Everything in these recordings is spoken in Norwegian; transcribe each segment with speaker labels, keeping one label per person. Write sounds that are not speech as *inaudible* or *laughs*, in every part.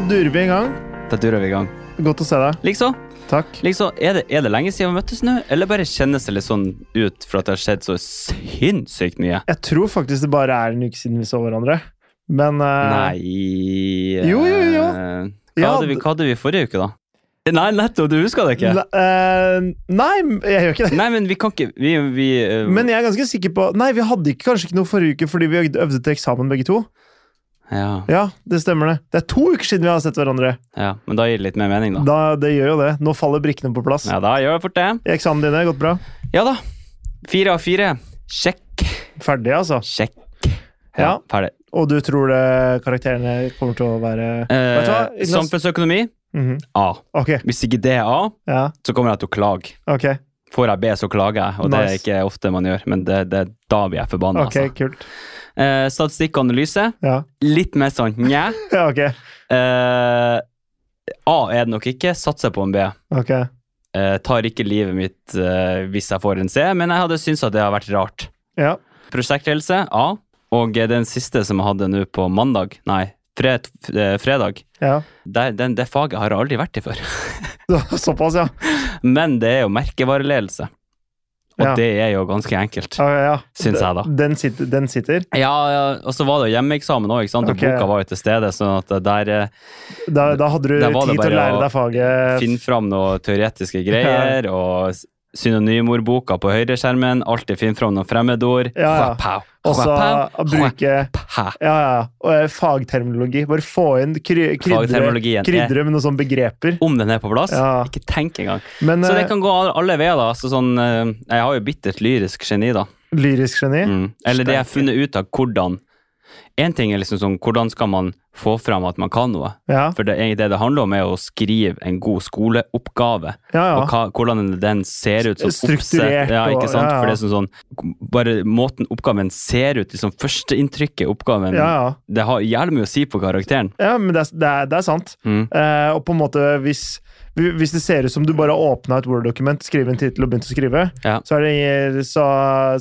Speaker 1: durer vi i gang.
Speaker 2: Da durer vi i gang.
Speaker 1: Godt å se deg.
Speaker 2: Likså.
Speaker 1: Takk.
Speaker 2: liksom er, det, er det lenge siden vi møttes nå, eller bare kjennes det litt sånn ut for at det har skjedd så sinnssykt mye?
Speaker 1: Jeg tror faktisk det bare er en uke siden vi så hverandre. Men uh...
Speaker 2: Nei
Speaker 1: Jo, jo, jo.
Speaker 2: eh, Hva,
Speaker 1: Ja,
Speaker 2: hadde vi, hva hadde vi forrige uke, da? Nei, nettopp, du husker det ikke?
Speaker 1: ne- uh, Nei, jeg gjør ikke det.
Speaker 2: Nei, men vi kan ikke Vi, vi eh,
Speaker 1: Men jeg er ganske sikker på Nei, vi hadde ikke, kanskje ikke noe forrige uke fordi vi øvde til eksamen begge to.
Speaker 2: Ja,
Speaker 1: Ja, det stemmer det. Det er to uker siden vi har sett hverandre.
Speaker 2: ja, men da gir det litt mer mening, da.
Speaker 1: Da, det gjør jo det. Nå faller brikkene på plass.
Speaker 2: Ja, da gjør det fort det.
Speaker 1: Eksamen dine, gått bra?
Speaker 2: Ja da. Fire av fire. Sjekk.
Speaker 1: Ferdig, altså.
Speaker 2: Sjekk.
Speaker 1: Ja.
Speaker 2: Ferdig.
Speaker 1: Og du tror det karakterene kommer til å være?
Speaker 2: Eh, samfunnsøkonomi
Speaker 1: -hmm.
Speaker 2: A.
Speaker 1: Ok.
Speaker 2: Hvis ikke det er A,
Speaker 1: Ja,
Speaker 2: så kommer jeg til å klage.
Speaker 1: ok.
Speaker 2: Får jeg be, så klager jeg, og det er ikke ofte man gjør. Men det, det da vi er forbanna.
Speaker 1: Ok,
Speaker 2: Altså.
Speaker 1: kult.
Speaker 2: Eh, statistikk og analyse.
Speaker 1: Ja,
Speaker 2: Litt mer sånn nja. *laughs*
Speaker 1: ja ok.
Speaker 2: Eh, A er det nok ikke. Satser på en B.
Speaker 1: ok.
Speaker 2: Eh, tar ikke livet mitt eh, hvis jeg får en C, men jeg hadde syntes at det har vært rart.
Speaker 1: Ja.
Speaker 2: Prosjektledelse A. Og eh, den siste som jeg hadde nå på mandag, nei, fred, eh, fredag,
Speaker 1: ja.
Speaker 2: der, den, det faget har jeg aldri vært i før. *laughs*
Speaker 1: Såpass, ja.
Speaker 2: Men det er jo merkevareledelse. Og
Speaker 1: Ja.
Speaker 2: det er jo ganske enkelt.
Speaker 1: ja, ja.
Speaker 2: Syns jeg da.
Speaker 1: Den sitter. Den sitter.
Speaker 2: Ja, ja, og så var det jo hjemmeeksamen òg, og
Speaker 1: Ok.
Speaker 2: boka var jo til stede. sånn at der eh,
Speaker 1: Da, da hadde du tid til å lære deg faget.
Speaker 2: finne fram noen teoretiske *laughs* greier, og synonymordboka på høyreskjermen. Alltid finne fram noen fremmedord.
Speaker 1: Ja, ja. Og så bruke ja, ja. Og fagterminologi. Bare få inn kry, krydre, med noen sånne begreper.
Speaker 2: Om den er på plass?
Speaker 1: Ja.
Speaker 2: Ikke tenk engang.
Speaker 1: Men
Speaker 2: Så det
Speaker 1: eh,
Speaker 2: kan gå alle- veier, da. Så sånn, eh, jeg har jo bitt et lyrisk geni, da.
Speaker 1: lyrisk geni
Speaker 2: Mm. Eller det jeg har funnet ut av hvordan En ting er liksom sånn, hvordan skal man få fram at man kan noe?
Speaker 1: Ja,
Speaker 2: For det, det det handler om, er å skrive en god skoleoppgave.
Speaker 1: ja.
Speaker 2: Og hva, hvordan den ser ut som
Speaker 1: Strukturert
Speaker 2: oppsett. Ja,
Speaker 1: ja, ja.
Speaker 2: For det er sånn, sånn Bare måten oppgaven ser ut, liksom førsteinntrykket oppgaven
Speaker 1: ja, ja.
Speaker 2: Det har jævlig mye å si på karakteren.
Speaker 1: ja men det det er, er sant.
Speaker 2: Mm.
Speaker 1: Eh, og på en måte, hvis, hvis det ser ut som du bare åpna et Word-dokument, skrev en tittel og begynte å skrive,
Speaker 2: Ja.
Speaker 1: så, er det, ingen- så,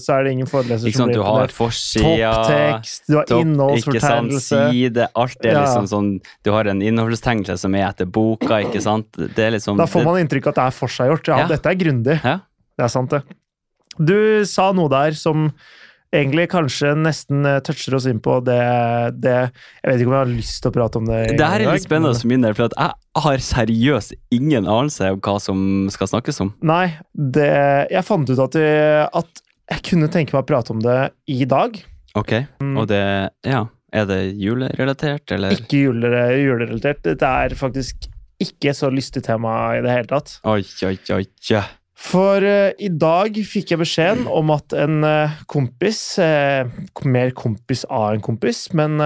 Speaker 1: så er det ingen foreleser
Speaker 2: Ikke sant? Du har forsida
Speaker 1: Topptekst, du har innholdsfortegnelse.
Speaker 2: Side, alt er
Speaker 1: Ja.
Speaker 2: liksom sånn Du har en innholdstegnelse som er etter boka, ikke sant? Det er liksom
Speaker 1: Da får man inntrykk av at det er forseggjort. Ja,
Speaker 2: Ja.
Speaker 1: dette er grundig.
Speaker 2: Ja.
Speaker 1: Det er sant, det. Du sa noe der som egentlig kanskje nesten eh, toucher oss inn på det, det Jeg vet ikke om jeg har lyst til å prate om det.
Speaker 2: Det her er litt spennende for min del, for at jeg har seriøst ingen anelse om hva som skal snakkes om.
Speaker 1: Nei, det, jeg fant ut at, jeg, at jeg kunne tenke meg å prate om det i dag.
Speaker 2: Ok,
Speaker 1: Mm.
Speaker 2: og det Ja, er det julerelatert, eller?
Speaker 1: Ikke jule- julerelatert. Det er faktisk ikke så lystig tema i det hele tatt.
Speaker 2: Oi, oi, oi. Ja.
Speaker 1: For uh, i dag fikk jeg beskjeden om at en uh, kompis uh, Mer kompis av en kompis, men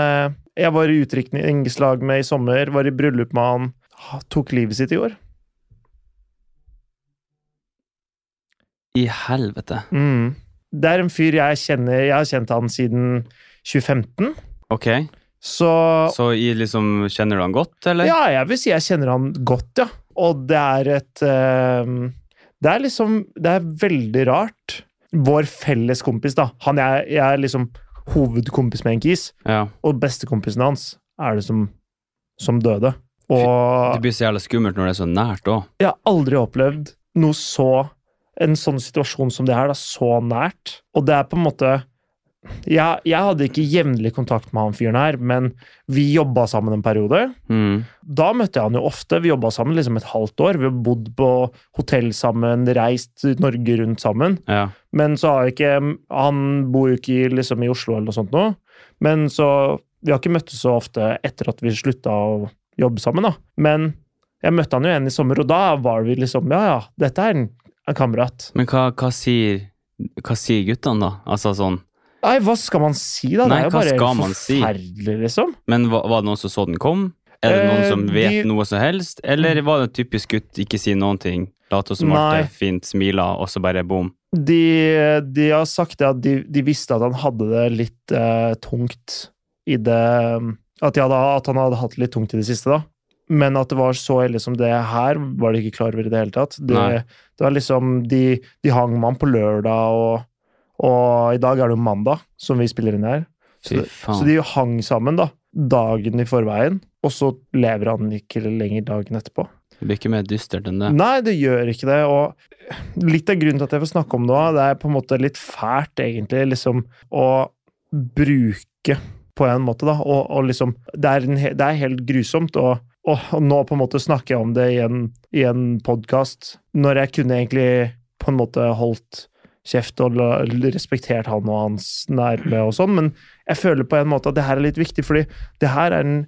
Speaker 1: jeg var i utdrikningslag med i sommer, var i bryllup med han, tok livet sitt i år.
Speaker 2: I helvete.
Speaker 1: Mm. Det er en fyr jeg kjenner Jeg har kjent han siden 2015.
Speaker 2: Ok,
Speaker 1: Så
Speaker 2: så i liksom Kjenner du han godt, eller?
Speaker 1: Ja, jeg vil si jeg kjenner han godt, ja. Og det er et uh, Det er liksom Det er veldig rart. Vår felles kompis, da. Han jeg, jeg er liksom hovedkompis med en kis,
Speaker 2: Ja.
Speaker 1: og bestekompisen hans er det som, som døde.
Speaker 2: Det blir så jævla skummelt når det er så nært òg.
Speaker 1: jeg har aldri opplevd noe så En sånn situasjon som det her, da, så nært. Og det er på en måte jeg, jeg hadde ikke jevnlig kontakt med han fyren her, men vi jobba sammen en periode.
Speaker 2: Mm.
Speaker 1: Da møtte jeg han jo ofte. Vi jobba sammen liksom et halvt år. Vi har bodd på hotell sammen, reist Norge rundt sammen.
Speaker 2: Ja.
Speaker 1: Men så har jeg ikke Han bor jo ikke liksom i Oslo eller noe sånt nå. Men så Vi har ikke møttes så ofte etter at vi slutta å jobbe sammen, da. Men jeg møtte han jo igjen i sommer, og da var vi liksom Ja, ja, dette er en, en kamerat.
Speaker 2: Men hva, hva sier Hva sier guttene, da? Altså sånn
Speaker 1: Nei, hva skal man si, da?
Speaker 2: Nei,
Speaker 1: det er jo bare
Speaker 2: forferdelig, si?
Speaker 1: liksom.
Speaker 2: Men var, var det noen som så den kom? Er det noen
Speaker 1: Eh,
Speaker 2: som vet
Speaker 1: de-
Speaker 2: noe som helst? Eller var det typisk gutt, ikke si noen ting, late som alt er fint, smiler, og så bare boom?
Speaker 1: De, de har sagt det at de, de visste at han hadde det litt eh, tungt i det at, de hadde, at han hadde hatt det litt tungt i det siste, da. Men at det var så ille som det her, var de ikke klar over i det hele tatt. Det, det var liksom De, de hang med han på lørdag, og, og i dag er det jo mandag, som vi spiller inn her. Så,
Speaker 2: faen.
Speaker 1: så de hang sammen, da. Dagen i forveien. og så lever han ikke lenger dagen etterpå.
Speaker 2: Det blir ikke mer dystert enn det.
Speaker 1: Nei, det gjør ikke det. Og litt av grunnen til at jeg får snakke om det òg, det er på en måte litt fælt, egentlig, liksom å bruke på en måte, da. Og, og liksom det er, en, det er, helt grusomt. Og, og, og, nå på en måte snakker jeg om det i en, i en podkast, når jeg kunne egentlig på en måte holdt kjeft og respektert han og hans nærme og sånn, men jeg føler på en måte at det her er litt viktig, fordi det her er en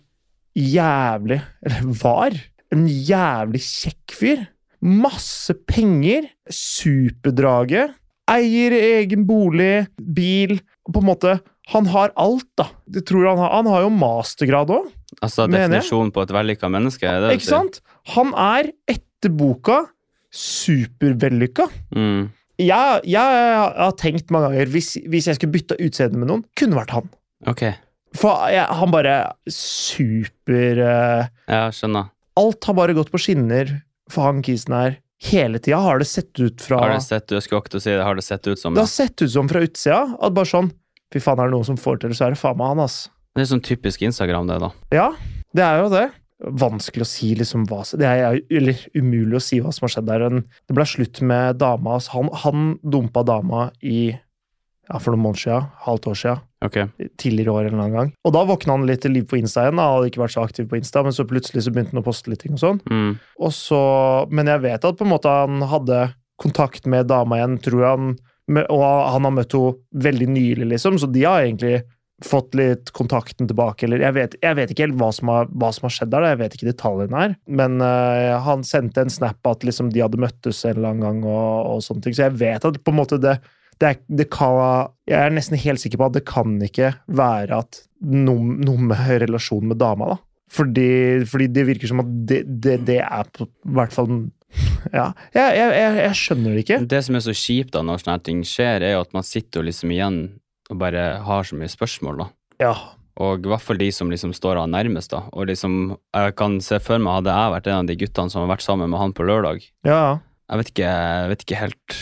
Speaker 1: jævlig Eller var en jævlig kjekk fyr. Masse penger, superdrage, eier egen bolig, bil På en måte Han har alt, da. Det tror han, har, han har jo mastergrad òg.
Speaker 2: Altså definisjonen på et vellykka menneske? Det
Speaker 1: Ikke sant? Han er etter boka supervellykka.
Speaker 2: Mm.
Speaker 1: Jeg, jeg, har tenkt mange ganger hvis, hvis jeg skulle bytta utseende med noen, kunne vært han.
Speaker 2: Okay.
Speaker 1: For jeg, han bare super uh,
Speaker 2: Ja, skjønner.
Speaker 1: Alt har bare gått på skinner for han kisen her. Hele tida har det sett ut fra
Speaker 2: Har det sett, jeg skulle akkurat si det, har det sett ut som
Speaker 1: Det har sett ut som fra utsida. At bare sånn Fy faen, er det noen som får til det, så er det faen meg han, ass.
Speaker 2: Det er sånn typisk Instagram, det, da.
Speaker 1: Ja, det er jo det. Vanskelig å si liksom hva Det er eller umulig å si hva som har skjedd der. Det ble slutt med dama. Han, han dumpa dama i ja, for noen måneder siden. Halvt år siden.
Speaker 2: Okay.
Speaker 1: Tidligere år en eller annen gang. Og da våkna han litt til liv på Insta igjen. Han hadde ikke vært så aktiv på Insta, men så plutselig så begynte han å poste litt ting og sånn.
Speaker 2: Mm.
Speaker 1: Og så, men jeg vet at på en måte han hadde kontakt med dama igjen, tror jeg han Og han har møtt henne veldig nylig, liksom, så de har egentlig fått litt kontakten tilbake, eller jeg vet, jeg vet ikke helt hva som, har, hva som, har, skjedd der, jeg vet ikke detaljene her, men uh, han sendte en snap at liksom de hadde møttes en eller annen gang, og, og sånne ting, så jeg vet at på en måte det det, det kan, jeg er nesten helt sikker på at det kan ikke være at noe, noe med relasjonen med dama, da. Fordi, fordi, det virker som at det, det, det er på hvert fall Ja, jeg, jeg, jeg, skjønner det ikke.
Speaker 2: Det som er så kjipt da når sånne ting skjer, er jo at man sitter liksom igjen og bare har så mye spørsmål, da.
Speaker 1: Ja.
Speaker 2: Og i hvert fall de som liksom står han nærmest, da. Og liksom, jeg kan se for meg, hadde jeg vært en av de guttene som har vært sammen med han på lørdag
Speaker 1: Ja.
Speaker 2: Jeg vet ikke, jeg vet ikke helt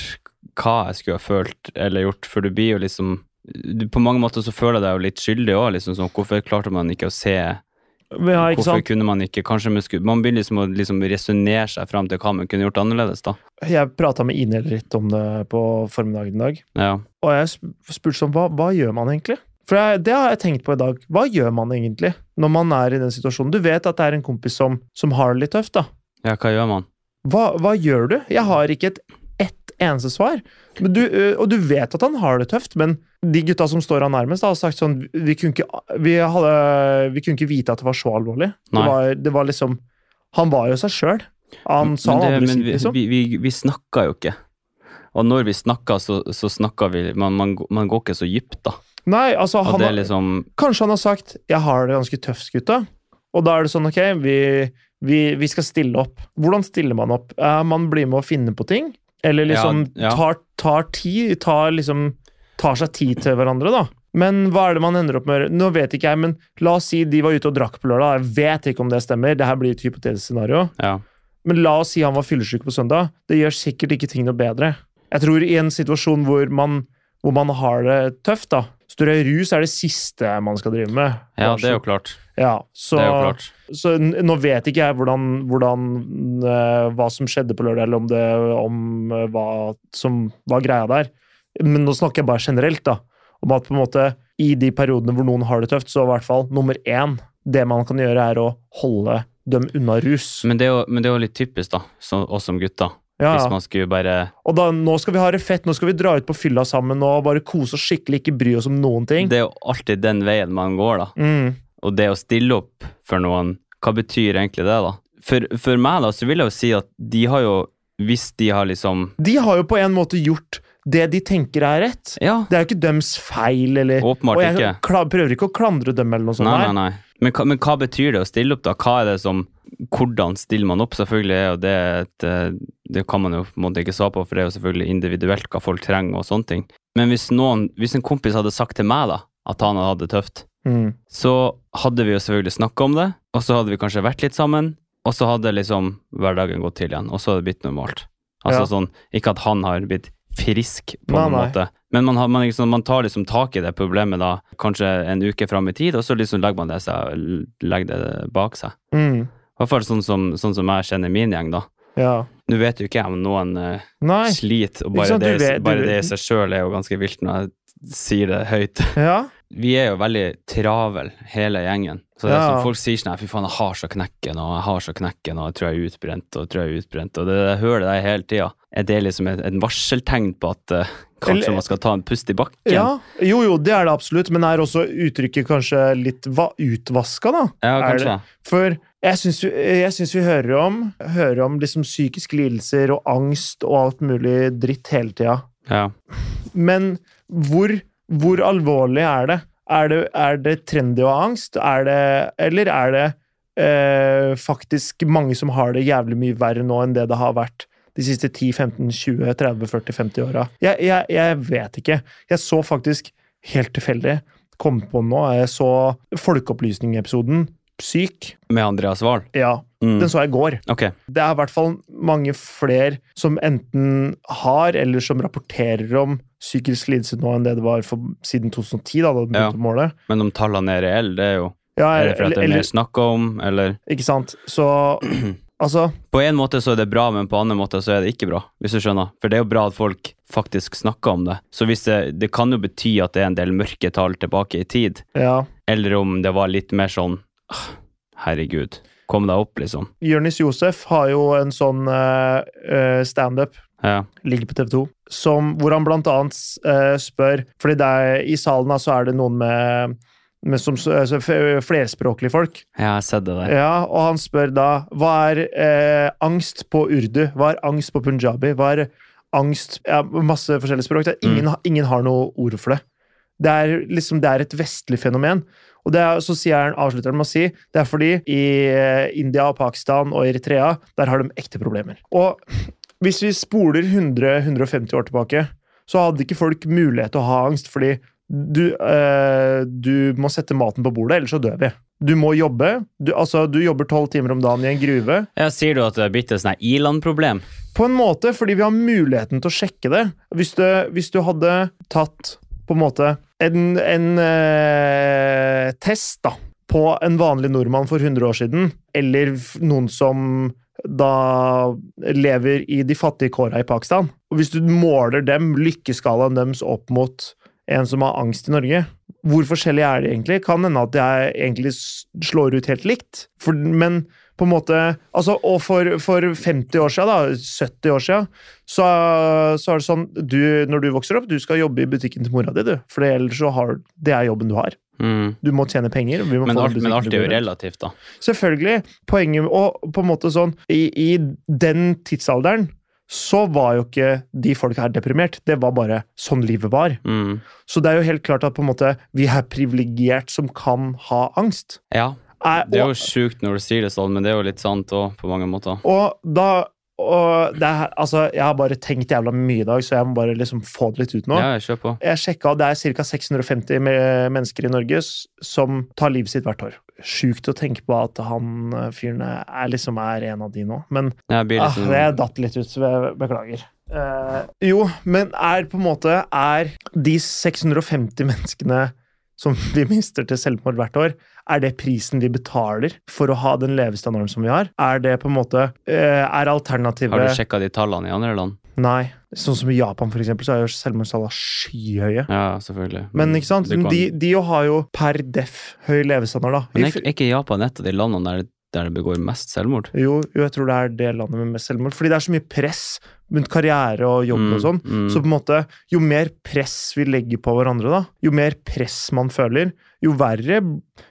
Speaker 2: hva jeg skulle ha følt eller gjort, for du blir jo liksom du, På mange måter så føler jeg deg jo litt skyldig òg, liksom sånn, hvorfor klarte man ikke å se
Speaker 1: ja,
Speaker 2: Hvorfor kunne man ikke Kanskje man, skudd? man begynner liksom liksom resonnere seg fram til hva man kunne gjort annerledes, da.
Speaker 1: Jeg prata med Ine litt om det på formiddagen i dag,
Speaker 2: Ja.
Speaker 1: og jeg spurte sånn hva, hva gjør man egentlig? For jeg, det har jeg tenkt på i dag. Hva gjør man egentlig når man er i den situasjonen? Du vet at det er en kompis som, som har det litt tøft, da.
Speaker 2: ja, hva gjør man?
Speaker 1: Hva, hva gjør du? Jeg har ikke et ett eneste svar. Men du, og du vet at han har det tøft, men de gutta som står han nærmest, har sagt sånn Vi kunne ikke, vi hadde, vi kunne ikke vite at det var så alvorlig. Det var, det var, liksom Han var jo seg sjøl. Han sa
Speaker 2: men det, aldri
Speaker 1: sitt,
Speaker 2: vi,
Speaker 1: liksom.
Speaker 2: vi, vi, vi snakka jo ikke. Og når vi snakka, så, så snakka vi man, man, man går ikke så dypt, da.
Speaker 1: Nei, altså han, har-
Speaker 2: liksom
Speaker 1: Kanskje han har sagt 'jeg har det ganske tøft, gutta'. Og da er det sånn, ok, vi, vi, vi skal stille opp. Hvordan stiller man opp? Eh, man blir med å finne på ting? Eller liksom
Speaker 2: Ja, ja.
Speaker 1: Tar, tar tid? Tar, liksom, tar seg tid til hverandre, da? Men hva er det man ender opp med? Nå vet ikke jeg, men la oss si de var ute og drakk på lørdag. Jeg vet ikke om det stemmer. Det her blir et hypotetisk scenario.
Speaker 2: Ja.
Speaker 1: Men la oss si han var fyllesyk på søndag. Det gjør sikkert ikke ting noe bedre. Jeg tror i en situasjon hvor man, hvor man har det tøft, da Større rus er det siste man skal drive med.
Speaker 2: ja, det er jo klart.
Speaker 1: Ja, så,
Speaker 2: jo klart.
Speaker 1: så nå vet ikke jeg hvordan, hvordan eh, hva som skjedde på lørdag, eller om, det, om eh, hva som var greia der. Men nå snakker jeg bare generelt, da. Om at på en måte i de periodene hvor noen har det tøft, så i hvert fall nummer én Det man kan gjøre, er å holde dem unna rus.
Speaker 2: Men det er jo, men det er jo litt typisk, da, så, oss som gutter.
Speaker 1: Ja,
Speaker 2: Hvis man skulle bare
Speaker 1: Og da, nå skal vi ha det fett, nå skal vi dra ut på fylla sammen og bare kose oss skikkelig, ikke bry oss om noen ting.
Speaker 2: Det er jo alltid den veien man går, da.
Speaker 1: Mm.
Speaker 2: Og det å stille opp for noen, hva betyr egentlig det, da? For, for meg, da, så vil jeg jo si at de har jo Hvis de har liksom
Speaker 1: De har jo på en måte gjort det de tenker er rett.
Speaker 2: Ja,
Speaker 1: Det er jo ikke deres feil, eller
Speaker 2: åpenbart
Speaker 1: Og jeg
Speaker 2: ikke.
Speaker 1: kla- prøver ikke å klandre dem, eller noe sånt.
Speaker 2: Nei, nei, nei. Men, hva- men hva betyr det å stille opp, da? Hva er det som Hvordan stiller man opp? Selvfølgelig er jo det et eh, Det kan man jo på en måte ikke svare på, for det er jo selvfølgelig individuelt hva folk trenger og sånne ting. Men hvis noen Hvis en kompis hadde sagt til meg, da, at han hadde det tøft,
Speaker 1: Mm.
Speaker 2: så hadde vi jo selvfølgelig snakka om det, og så hadde vi kanskje vært litt sammen, og så hadde liksom hverdagen gått til igjen, og så hadde det blitt normalt. Altså
Speaker 1: Ja.
Speaker 2: sånn, ikke at han har blitt frisk, på
Speaker 1: Nei,
Speaker 2: noen
Speaker 1: nei.
Speaker 2: måte. Men man, har, man, liksom, man tar liksom tak i det problemet da, kanskje en uke fram i tid, og så liksom legger man det, seg, legger det bak seg.
Speaker 1: Mm.
Speaker 2: I hvert fall sånn som, sånn som jeg kjenner min gjeng, da.
Speaker 1: Ja.
Speaker 2: Nå vet jo ikke jeg om noen
Speaker 1: Nei.
Speaker 2: sliter, og bare,
Speaker 1: sant,
Speaker 2: det,
Speaker 1: vet-
Speaker 2: bare det i seg sjøl er jo ganske vilt når jeg sier det høyt.
Speaker 1: Ja.
Speaker 2: Vi er jo veldig travel, hele gjengen. Så det er som folk sier sånn fy faen, jeg har så knekken, og jeg har så knekken, og jeg tror jeg er utbrent, og jeg tror jeg er utbrent. Og det, jeg hører det der hele tida. Er det liksom et, et varseltegn på at uh, kanskje
Speaker 1: Eller-
Speaker 2: man skal ta en pust i bakken?
Speaker 1: ja. Jo, jo, det er det absolutt, men er også uttrykket kanskje litt va utvaska, da?
Speaker 2: Ja, kanskje.
Speaker 1: For jeg syns, vi- jeg syns vi hører om, hører om liksom psykiske lidelser og angst og alt mulig dritt hele tida.
Speaker 2: Ja.
Speaker 1: Men hvor, hvor alvorlig er det? Er det, er det trendy å ha angst? Er det, eller er det eh, faktisk mange som har det jævlig mye verre nå enn det det har vært de siste 10, 15, 20, 30, 40, 50 åra? Jeg, jeg, jeg vet ikke. Jeg så faktisk, helt tilfeldig, komme på nå, jeg så Folkeopplysning-episoden Syk.
Speaker 2: Med Andreas Wahl?
Speaker 1: Ja,
Speaker 2: Mm.
Speaker 1: den så jeg i går.
Speaker 2: Okay.
Speaker 1: Det er i hvert fall mange flere som enten har, eller som rapporterer om psykisk lidelse nå enn det det var for, siden 2010, da, da det begynte å måle.
Speaker 2: Men om tallene er reelle, det er jo
Speaker 1: Ja,
Speaker 2: Er det for at det er mer snakk om, eller
Speaker 1: ikke sant? Så *clears throat* altså
Speaker 2: På en måte så er det bra, men på en annen måte så er det ikke bra, hvis du skjønner. For det er jo bra at folk faktisk snakker om det. Så hvis det, det kan jo bety at det er en del mørketall tilbake i tid,
Speaker 1: Ja.
Speaker 2: eller om det var litt mer sånn Herregud, kom deg opp, liksom.
Speaker 1: Jonis Josef har jo en sånn uh, standup
Speaker 2: Ja.
Speaker 1: ligger på TV 2, som, hvor han blant annet uh, spør Fordi der, i salen da, så er det noen med, med som, altså, flerspråklige folk.
Speaker 2: Jeg har sett det der.
Speaker 1: Ja, og han spør da hva er eh, angst på urdu? Hva er angst på punjabi? Hva er angst ja, Masse forskjellige språk. Ingen, mm. ingen, ingen har noe ord for det. Det er liksom, det er et vestlig fenomen. Og det er, så sier han, avslutter han med å si det er fordi i eh, India og Pakistan og Eritrea der har de ekte problemer. Og hvis vi spoler 100-150 år tilbake, så hadde ikke folk mulighet til å ha angst, fordi du, øh, du må sette maten på bordet, ellers så dør vi. Du må jobbe. Du, altså, du jobber tolv timer om dagen i en gruve.
Speaker 2: Ja, sier du at det er blitt et sånt Iland-problem?
Speaker 1: På en måte, fordi vi har muligheten til å sjekke det. Hvis du, hvis du hadde tatt på en måte en, en eh, test da, på en vanlig nordmann for 100 år siden, eller noen som da lever i de fattige kåra i Pakistan, og hvis du måler dem, lykkeskalaen deres opp mot en som har angst i Norge, hvor forskjellige er de egentlig? Kan hende at jeg egentlig slår ut helt likt, for, men på en måte altså, Og for, for 50 år siden, da, 70 år siden, så, så er det sånn du, Når du vokser opp, du skal jobbe i butikken til mora di, du. For ellers så har Det er jobben du har.
Speaker 2: Mm.
Speaker 1: Du må tjene penger. Vi må
Speaker 2: Men, alt, men alt er jo relativt, da.
Speaker 1: Selvfølgelig. Poenget Og på en måte sånn I, i den tidsalderen så var jo ikke de folka her deprimert. Det var bare sånn livet var.
Speaker 2: Mm.
Speaker 1: Så det er jo helt klart at på en måte vi er privilegert som kan ha angst.
Speaker 2: Ja, det er jo sjukt når du sier det sånn, men det er jo litt sant òg, på mange måter.
Speaker 1: og da og det altså, Jeg har bare tenkt jævla mye i dag, så jeg må bare liksom få det litt ut nå.
Speaker 2: Ja, kjør på.
Speaker 1: Jeg sjekka, det er ca. 650 mennesker i Norge som tar livet sitt hvert år. Sjukt å tenke på at han eh, fyren er liksom er en av de nå. Men
Speaker 2: Jeg blir
Speaker 1: ah,
Speaker 2: liksom,
Speaker 1: det datt litt ut, så jeg beklager. Eh, jo, men er på en måte Er de 650 menneskene som *laughs* vi mister til selvmord hvert år, er det prisen vi betaler for å ha den levestandarden som vi har? Er det på en måte eh, Er alternativet
Speaker 2: Har du sjekka de tallene i andre land?
Speaker 1: Nei. Sånn som i Japan, for eksempel, så er jo selvmordstallene skyhøye.
Speaker 2: Ja, selvfølgelig.
Speaker 1: Men ikke sant? De, de jo har jo per deff høy levestandard, da.
Speaker 2: Men er, ikke- Japan et av de landene der, der det begår mest selvmord?
Speaker 1: jo, jo, jeg tror det er det landet med mest selvmord. Fordi det er så mye press rundt karriere og jobb og sånn.
Speaker 2: Mm,
Speaker 1: Så på en måte, jo mer press vi legger på hverandre, da, jo mer press man føler, jo verre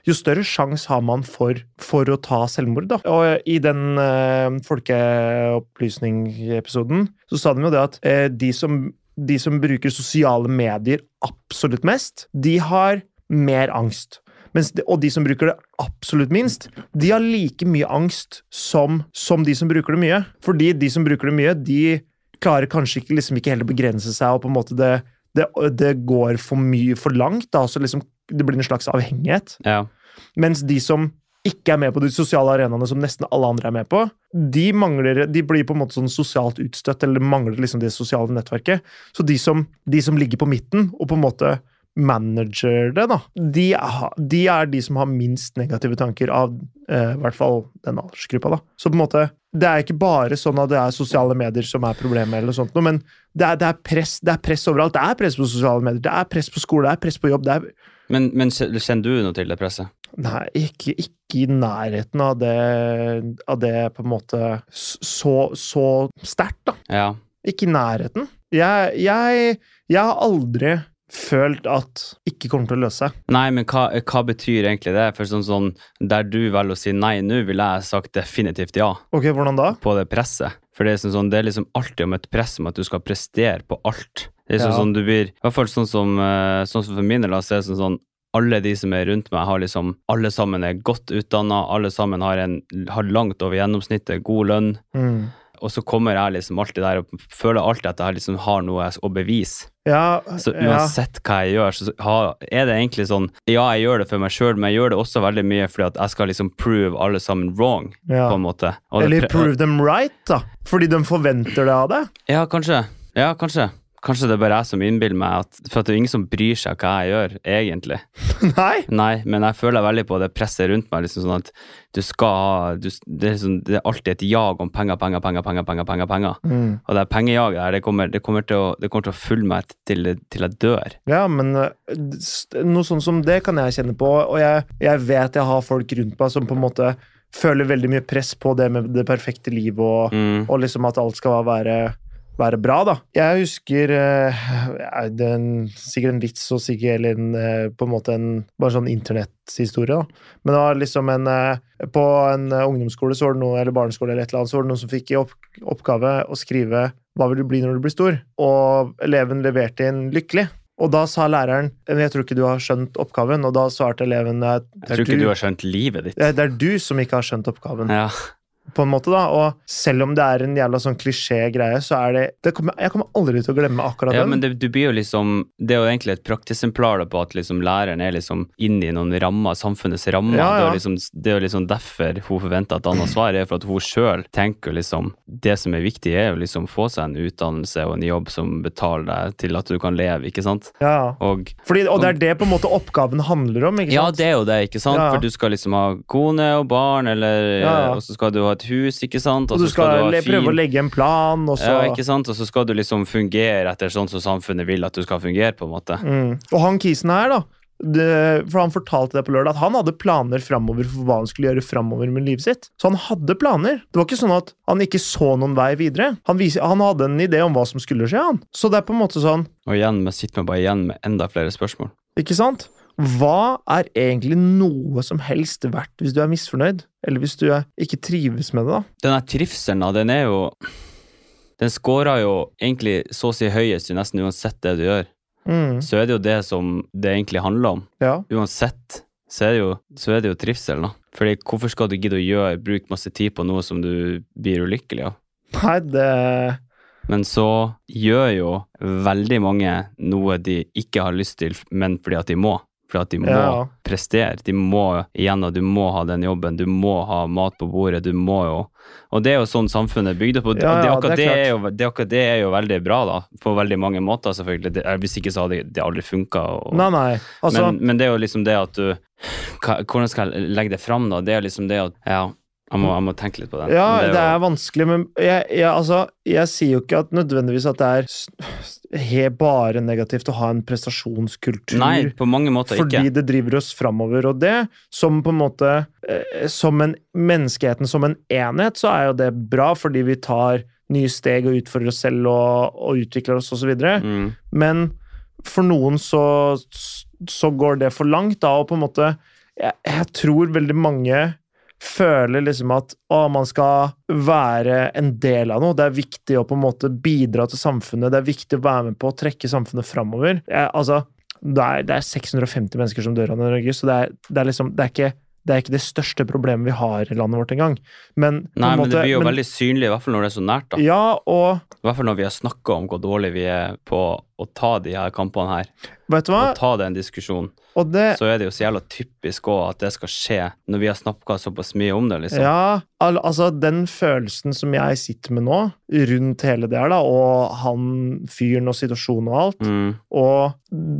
Speaker 1: Jo større sjanse har man for, for å ta selvmord, da. Og i den eh, folkeopplysning-episoden så sa de jo det at eh, de, som, de som bruker sosiale medier absolutt mest, de har mer angst. Mens de, og de som bruker det absolutt minst, de har like mye angst som, som de som bruker det mye. Fordi de som bruker det mye, de klarer kanskje ikke, liksom ikke heller begrense seg, og på en måte det, det, det går for mye for langt. Da, så liksom det blir en slags avhengighet.
Speaker 2: Ja.
Speaker 1: Mens de som ikke er med på de sosiale arenaene som nesten alle andre er med på, de, mangler, de blir på en måte sånn sosialt utstøtt, eller mangler liksom det sosiale nettverket. Så de som, de som ligger på midten, og på en måte manager det, da, de de er de som har minst negative tanker av eh, i hvert fall den aldersgruppa. da. Så på en måte, det er ikke bare sånn at det er sosiale medier som er problemet, eller sånt, men det er, det, er press, det er press overalt. Det er press på sosiale medier, det er press på skole, det er press på jobb. det er
Speaker 2: Men, men kjenner du noe til det presset?
Speaker 1: Nei, ikke, ikke i nærheten av det, av det på en måte så, så sterkt, da.
Speaker 2: Ja.
Speaker 1: Ikke i nærheten. Jeg, jeg, jeg har aldri følt at ikke kommer til å løse seg.
Speaker 2: Nei, men hva, hva, betyr egentlig det? For sånn, sånn Der du velger å si nei nå, ville jeg sagt definitivt ja.
Speaker 1: Ok, hvordan da?
Speaker 2: På det presset. For det er, sånn, det er liksom alltid om et press om at du skal prestere på alt. Det er sånn,
Speaker 1: Ja.
Speaker 2: sånn du blir I hvert fall sånn som, eh, sånn som for min del, så er det sånn, sånn alle de som er rundt meg, har liksom Alle sammen er godt utdanna, alle sammen har, en, har langt over gjennomsnittet, god lønn.
Speaker 1: Mm.
Speaker 2: Og så kommer jeg liksom alltid der og føler alltid at jeg liksom har noe å bevise.
Speaker 1: Ja,
Speaker 2: Så uansett hva jeg gjør, så er det egentlig sånn Ja, jeg gjør det for meg sjøl, men jeg gjør det også veldig mye fordi at jeg skal liksom prove alle sammen wrong,
Speaker 1: ja.
Speaker 2: på en måte. Og
Speaker 1: Eller prove them right, da. Fordi de forventer det av deg.
Speaker 2: Ja, kanskje. Ja, kanskje. Kanskje det er bare jeg som innbiller meg at For at det er ingen som bryr seg hva jeg gjør, egentlig. *laughs*
Speaker 1: Nei?
Speaker 2: Nei, men jeg føler veldig på det presset rundt meg. liksom sånn at du skal ha du, det, er liksom, det er alltid et jag om penger, penger, penger, penger. penger, penger, penger.
Speaker 1: Mm.
Speaker 2: Og det pengejaget der, det kommer, det, kommer til å, det kommer til å følge meg til, til jeg dør.
Speaker 1: Ja, men eh, noe sånn som det kan jeg kjenne på, og jeg, jeg vet jeg har folk rundt meg som på en måte føler veldig mye press på det med det perfekte livet og,
Speaker 2: Mm.
Speaker 1: og liksom at alt skal være, være bra, da. Jeg husker eh, det er en, sikkert en vits og sikkert eller en, eh, på en måte en bare sånn internetthistorie, da. Men det var liksom en eh, På en eh, ungdomsskole så var det noe, eller barneskole eller et eller annet, så var det noen som fikk i opp, oppgave å skrive 'Hva vil du bli når du blir stor?' Og eleven leverte inn 'lykkelig'. Og da sa læreren 'Jeg tror ikke du har skjønt oppgaven', og da svarte eleven «Nei, det
Speaker 2: Jeg tror ikke du har skjønt livet ditt.
Speaker 1: det er du som ikke har skjønt oppgaven
Speaker 2: Ja.
Speaker 1: På en måte da, og selv om det er en jævla sånn klisjé-greie, så er det, det kommer, Jeg kommer aldri til å glemme akkurat
Speaker 2: Ja,
Speaker 1: den.
Speaker 2: men det, du blir jo liksom, det er jo egentlig et praksisemplar da på at liksom læreren er liksom inne i noen rammer, samfunnets rammer.
Speaker 1: Ja, ja.
Speaker 2: Det, er jo liksom, det er jo liksom derfor hun forventer et annet svar, er for at hun sjøl tenker liksom Det som er viktig, er jo liksom få seg en utdannelse og en jobb som betaler deg til at du kan leve, ikke sant?
Speaker 1: ja.
Speaker 2: Og
Speaker 1: Fordi, og det er det på en måte oppgaven handler om, ikke sant?
Speaker 2: ja, det er jo det, ikke sant? For du skal liksom ha kone og barn, eller. Og så skal du ha et hus, ikke sant?
Speaker 1: og du
Speaker 2: skal,
Speaker 1: skal,
Speaker 2: du
Speaker 1: prøve å legge en plan, og så
Speaker 2: Ja, ikke sant? Og så skal du liksom fungere etter sånn som samfunnet vil at du skal fungere, på en måte.
Speaker 1: mm. Og han kisen her, da, det, for han fortalte det på lørdag, at han hadde planer framover for hva han skulle gjøre framover med livet sitt. Så han hadde planer. Det var ikke sånn at han ikke så noen vei videre. Han, vis, han hadde en idé om hva som skulle skje, han. Så det er på en måte sånn
Speaker 2: Og igjen, vi sitter med bare igjen med enda flere spørsmål.
Speaker 1: Ikke sant? Hva er egentlig noe som helst verdt hvis du er misfornøyd, eller hvis du ikke trives med det? da?
Speaker 2: Den her trivselen, da, den er jo Den scorer jo egentlig så å si høyest i nesten uansett det du gjør.
Speaker 1: Mm,
Speaker 2: Så er det jo det som det egentlig handler om.
Speaker 1: ja.
Speaker 2: Uansett så er det jo, så er det jo trivsel, da. Fordi hvorfor skal du gidde å gjøre, bruke masse tid på noe som du blir ulykkelig av?
Speaker 1: Nei, det
Speaker 2: Men så gjør jo veldig mange noe de ikke har lyst til, men fordi at de må. Fordi at de må
Speaker 1: Ja.
Speaker 2: prestere. De må igjen, og du må ha den jobben. Du må ha mat på bordet. Du må jo Og det er jo sånn samfunnet er bygd opp. Og det,
Speaker 1: Ja, ja,
Speaker 2: akkurat
Speaker 1: det er
Speaker 2: jo, det, akkurat det er jo veldig bra, da. På veldig mange måter, selvfølgelig. Det, hvis ikke så hadde det aldri funka.
Speaker 1: Altså,
Speaker 2: men, men det er jo liksom det at du Hvordan skal jeg legge det fram, da? Det er liksom det at Ja, jeg må, jeg må tenke litt på det.
Speaker 1: ja,
Speaker 2: Men
Speaker 1: det er vanskelig, men jeg, jeg, altså, jeg sier jo ikke at nødvendigvis at det er bare negativt å ha en prestasjonskultur.
Speaker 2: Nei, på mange måter
Speaker 1: Fordi
Speaker 2: ikke.
Speaker 1: det driver oss framover, og det som på en måte eh, Som en menneskeheten som en enhet, så er jo det bra, fordi vi tar nye steg og utfordrer oss selv og, og utvikler oss osv.
Speaker 2: Mm.
Speaker 1: Men for noen så, så går det for langt, da, og på en måte Jeg, jeg tror veldig mange føler liksom at å, man skal være en del av noe. Det er viktig å på en måte bidra til samfunnet. Det er viktig å være med på å trekke samfunnet framover. Altså, det er, det er 650 mennesker som dør av Norge, så det er, det er liksom det er, ikke, det er ikke det største problemet vi har i landet vårt engang. Men på
Speaker 2: Nei,
Speaker 1: måte,
Speaker 2: men det blir jo
Speaker 1: men-
Speaker 2: veldig synlig, i hvert fall når det er så nært, da.
Speaker 1: ja, og
Speaker 2: I hvert fall når vi har snakka om hvor dårlig vi er på å ta de her kampene her,
Speaker 1: Vet du hva?
Speaker 2: og ta den diskusjonen,
Speaker 1: det
Speaker 2: så er det jo så jævla typisk òg at det skal skje når vi har snakka såpass mye om det, liksom.
Speaker 1: Ja, al altså den følelsen som jeg sitter med nå, rundt hele det her, da, og han fyren og situasjonen og alt,
Speaker 2: Mm,
Speaker 1: og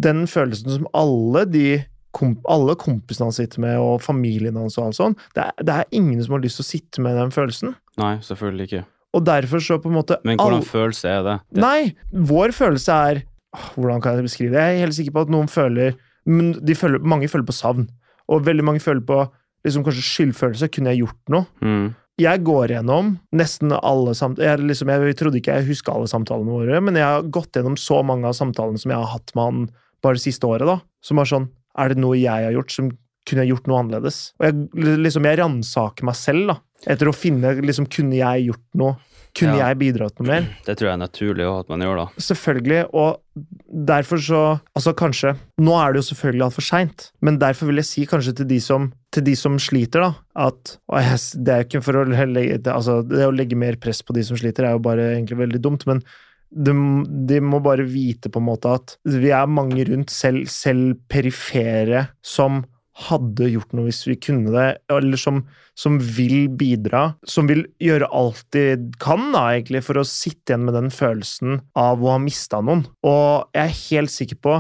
Speaker 1: den følelsen som alle de komp alle kompisene han sitter med, og familien hans og alt sånn, det er, det er ingen som har lyst til å sitte med den følelsen.
Speaker 2: nei, selvfølgelig ikke.
Speaker 1: Og derfor så på en måte
Speaker 2: Men hvordan
Speaker 1: all-
Speaker 2: følelse er det? det
Speaker 1: Nei, vår følelse er Hvordan kan jeg beskrive det? Jeg er helt sikker på at noen føler men de føler, Mange føler på savn. Og veldig mange føler på liksom kanskje skyldfølelse. Kunne jeg gjort noe?
Speaker 2: mm,
Speaker 1: Jeg går gjennom nesten alle samtaler jeg, liksom, jeg trodde ikke jeg huska alle samtalene våre, men jeg har gått gjennom så mange av samtalene som jeg har hatt med han bare det siste året. da, Som var sånn Er det noe jeg har gjort som kunne jeg gjort noe annerledes? Og jeg, liksom, jeg ransaker meg selv da, etter å finne liksom, Kunne jeg gjort noe? Kunne
Speaker 2: Ja.
Speaker 1: jeg bidratt noe mer?
Speaker 2: det tror jeg er naturlig også at man gjør, da.
Speaker 1: Selvfølgelig, og derfor så Altså, kanskje Nå er det jo selvfølgelig altfor seint, men derfor vil jeg si kanskje til de som, til de som sliter, da, at jeg, Det er jo ikke for å legge det, Altså, det å legge mer press på de som sliter, er jo bare egentlig veldig dumt, men de, de må bare vite på en måte at vi er mange rundt, selv, selv perifere, som hadde gjort noe hvis vi kunne det, eller som, som vil bidra, som vil gjøre alt de kan da, egentlig, for å sitte igjen med den følelsen av å ha mista noen. Og jeg er helt sikker på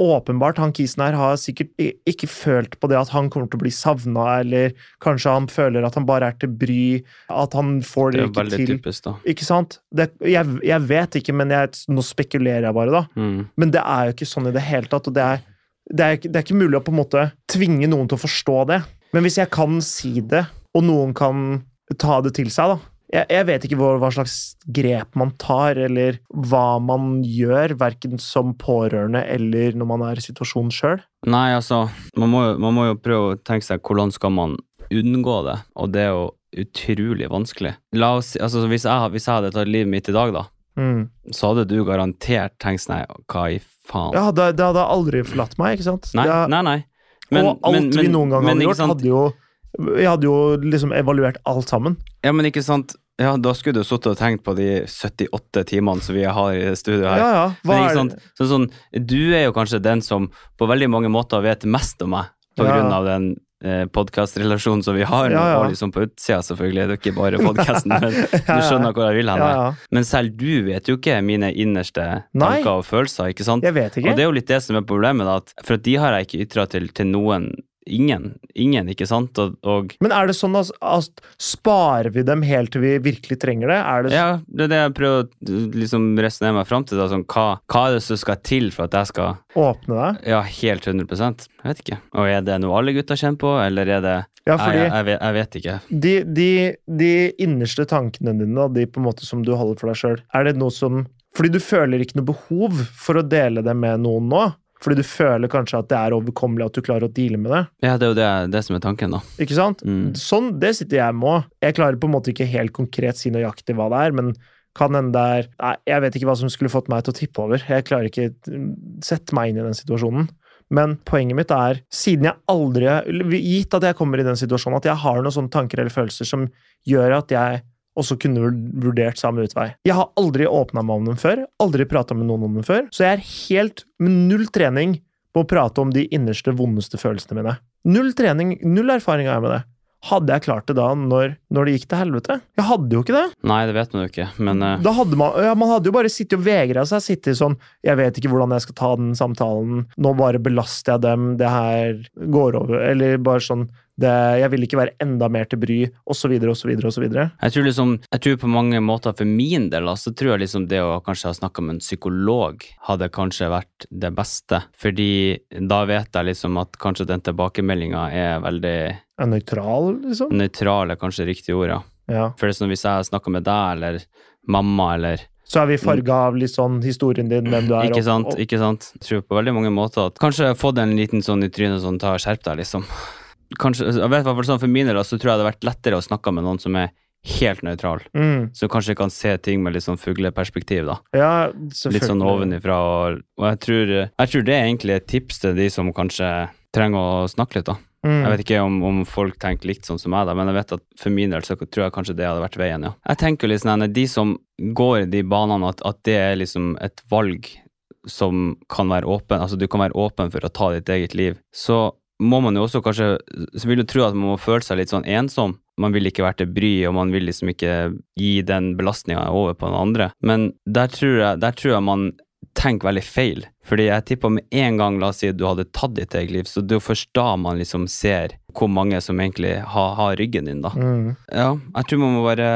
Speaker 1: Åpenbart, han kisen her har sikkert ikke følt på det at han kommer til å bli savna, eller kanskje han føler at han bare er til bry, at han får
Speaker 2: Det
Speaker 1: det,
Speaker 2: er
Speaker 1: ikke
Speaker 2: veldig
Speaker 1: til.
Speaker 2: typisk, da.
Speaker 1: Ikke sant? Det, jeg, jeg vet ikke, men jeg, nå spekulerer jeg bare, da.
Speaker 2: Mm.
Speaker 1: Men det er jo ikke sånn i det hele tatt, og det er, det er, det er ikke mulig å på en måte tvinge noen til å forstå det. Men hvis jeg kan si det, og noen kan ta det til seg, da Jeg, jeg vet ikke hva, hva slags grep man tar, eller hva man gjør, verken som pårørende eller når man er i situasjonen sjøl.
Speaker 2: Nei, altså, man må, man må jo prøve å tenke seg hvordan skal man unngå det, og det er jo utrolig vanskelig. La oss altså hvis jeg, hvis jeg hadde tatt livet mitt i dag, da,
Speaker 1: Mm.
Speaker 2: så hadde du garantert tenkt sånn hva i faen?
Speaker 1: Ja, det, det hadde aldri forlatt meg, ikke sant?
Speaker 2: nei,
Speaker 1: er-
Speaker 2: nei, nei.
Speaker 1: og alt vi noen gang
Speaker 2: men
Speaker 1: hadde gjort, hadde jo Jeg hadde jo liksom evaluert alt sammen.
Speaker 2: Ja, men ikke sant Ja, da skulle du sittet og tenkt på de 78 timene som vi har i studio her.
Speaker 1: Ja, ja. Hva
Speaker 2: Men
Speaker 1: er det?
Speaker 2: sant, så sånn, Du er jo kanskje den som på veldig mange måter vet mest om meg, på
Speaker 1: Ja.
Speaker 2: grunn av den eh, podkastrelasjonen som vi har,
Speaker 1: Ja, ja.
Speaker 2: og liksom på utsida, selvfølgelig. Det er ikke bare podkasten, men *laughs* du skjønner hvor jeg vil hen.
Speaker 1: Ja.
Speaker 2: Men selv du vet jo ikke mine innerste
Speaker 1: Nei.
Speaker 2: tanker og følelser, ikke sant?
Speaker 1: Jeg vet ikke.
Speaker 2: Og det er jo litt det som er problemet, at, for at de har jeg ikke ytra til, til noen. Ingen. Ingen, ikke sant? Og, og
Speaker 1: Men er det sånn at, at sparer vi dem helt til vi virkelig trenger det? Det
Speaker 2: ja, det er det jeg prøver å liksom resonnere meg fram til. Da, sånn, hva, hva er det som skal til for at jeg skal
Speaker 1: åpne deg?
Speaker 2: Ja, helt 100 Jeg vet ikke. Og er det noe alle gutter kjenner på, eller er det
Speaker 1: Ja, fordi
Speaker 2: jeg, jeg, vet, jeg vet ikke.
Speaker 1: de, de, de innerste tankene dine, de på en måte som du holder for deg sjøl, er det noe som Fordi du føler ikke noe behov for å dele det med noen nå? Fordi du føler kanskje at det er overkommelig, at du klarer å deale med det?
Speaker 2: Ja, det er jo det, det som er tanken, da.
Speaker 1: Ikke sant?
Speaker 2: Mm.
Speaker 1: Sånn, det sitter jeg med òg. Jeg klarer på en måte ikke helt konkret si nøyaktig hva det er, men kan hende det er Nei, jeg vet ikke hva som skulle fått meg til å tippe over. Jeg klarer ikke mm, sette meg inn i den situasjonen. Men poenget mitt er, siden jeg aldri Gitt at jeg kommer i den situasjonen, at jeg har noen sånne tanker eller følelser som gjør at jeg også kunne vur- vurdert samme utvei. Jeg har aldri åpna meg om dem før, aldri prata med noen om dem før, så jeg er helt med null trening på å prate om de innerste, vondeste følelsene mine. Null trening, null erfaring har jeg med det. Hadde jeg klart det da når, når det gikk til helvete? Jeg hadde jo ikke det.
Speaker 2: Nei, det vet man jo ikke, men uh...
Speaker 1: Da hadde man, ja, man hadde jo bare sittet og vegra seg. Sittet sånn Jeg vet ikke hvordan jeg skal ta den samtalen. Nå bare belaster jeg dem. Det her går over. Eller bare sånn det, Jeg vil ikke være enda mer til bry, osv., osv., osv.
Speaker 2: jeg tror liksom Jeg tror på mange måter for min del, så tror jeg liksom det å kanskje ha snakka med en psykolog hadde kanskje vært det beste. Fordi da vet jeg liksom at kanskje den tilbakemeldinga er veldig
Speaker 1: Nøytral, liksom?
Speaker 2: nøytral, er kanskje riktig ord, ja.
Speaker 1: Ja.
Speaker 2: For er sånn hvis jeg snakker med deg eller mamma eller
Speaker 1: Så er vi farga av litt sånn historien din, hvem du er.
Speaker 2: Ikke sant,
Speaker 1: og-
Speaker 2: ikke sant. Jeg tror på veldig mange måter at kanskje få den en liten sånn i trynet sånn ta og skjerp deg, liksom. Kanskje, jeg vet hvert sånn For min del så tror jeg det hadde vært lettere å snakke med noen som er helt nøytral.
Speaker 1: Mm.
Speaker 2: Som kanskje kan se ting med litt sånn fugleperspektiv, da.
Speaker 1: Ja,
Speaker 2: Litt sånn ovenifra. Og, og jeg, tror, jeg tror det er egentlig et tips til de som kanskje trenger å snakke litt, da.
Speaker 1: Mm.
Speaker 2: Jeg vet ikke om, om folk tenker likt sånn som meg, da, men jeg vet at for min del så tror jeg kanskje det hadde vært veien, ja. Jeg tenker litt sånn, De som går i de banene, at, at det er liksom et valg som kan være åpen, altså du kan være åpen for å ta ditt eget liv, så må man jo også kanskje Så vil du tro at man må føle seg litt sånn ensom. Man vil ikke være til bry, og man vil liksom ikke gi den belastninga over på den andre. Men der tror jeg, der tror jeg man tenker veldig feil. Fordi jeg tipper med en gang, la oss si du hadde tatt ditt eget liv, så det er først da man liksom ser hvor mange som egentlig har, har ryggen din, da.
Speaker 1: Mm.
Speaker 2: Ja, jeg tror man må bare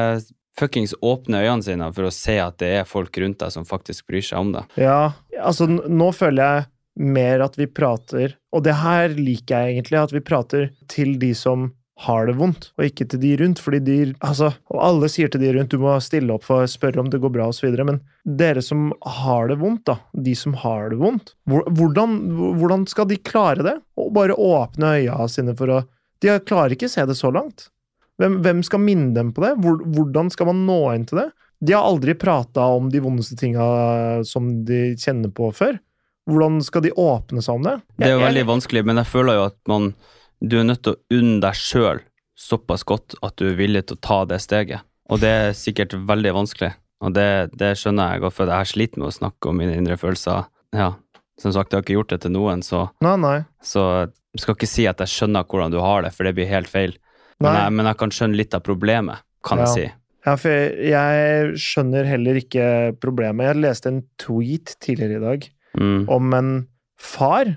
Speaker 2: fuckings åpne øynene sine for å se at det er folk rundt deg som faktisk bryr seg om det.
Speaker 1: Ja, altså nå føler jeg mer at vi prater, og det her liker jeg egentlig, at vi prater til de som har det vondt, og ikke til de rundt, fordi de, altså, og alle sier til de rundt, du må stille opp for å spørre om det går bra videre, men dere som har det vondt da, de som har det vondt, hvordan, hvordan skal de klare det? Og bare åpne øya sine for å, de klarer ikke å se det så langt. Hvem, hvem skal minne dem på det? Hvor, hvordan skal man nå inn til det? De har aldri prata om de vondeste tinga som de kjenner på før. Hvordan skal de åpne seg om det?
Speaker 2: Det er jo veldig vanskelig, men jeg føler jo at man, du er nødt til å unne deg sjøl såpass godt at du er villig til å ta det steget. Og det er sikkert veldig vanskelig, og det, det skjønner jeg godt, for jeg slitt med å snakke om mine indre følelser. Ja, som sagt, jeg har ikke gjort det til noen, så,
Speaker 1: Nei, nei.
Speaker 2: så jeg skal ikke si at jeg skjønner hvordan du har det, for det blir helt feil. Men jeg, men jeg kan skjønne litt av problemet, kan
Speaker 1: Ja.
Speaker 2: jeg si.
Speaker 1: Ja, for jeg, jeg skjønner heller ikke problemet. Jeg leste en tweet tidligere i dag
Speaker 2: Mm.
Speaker 1: om en far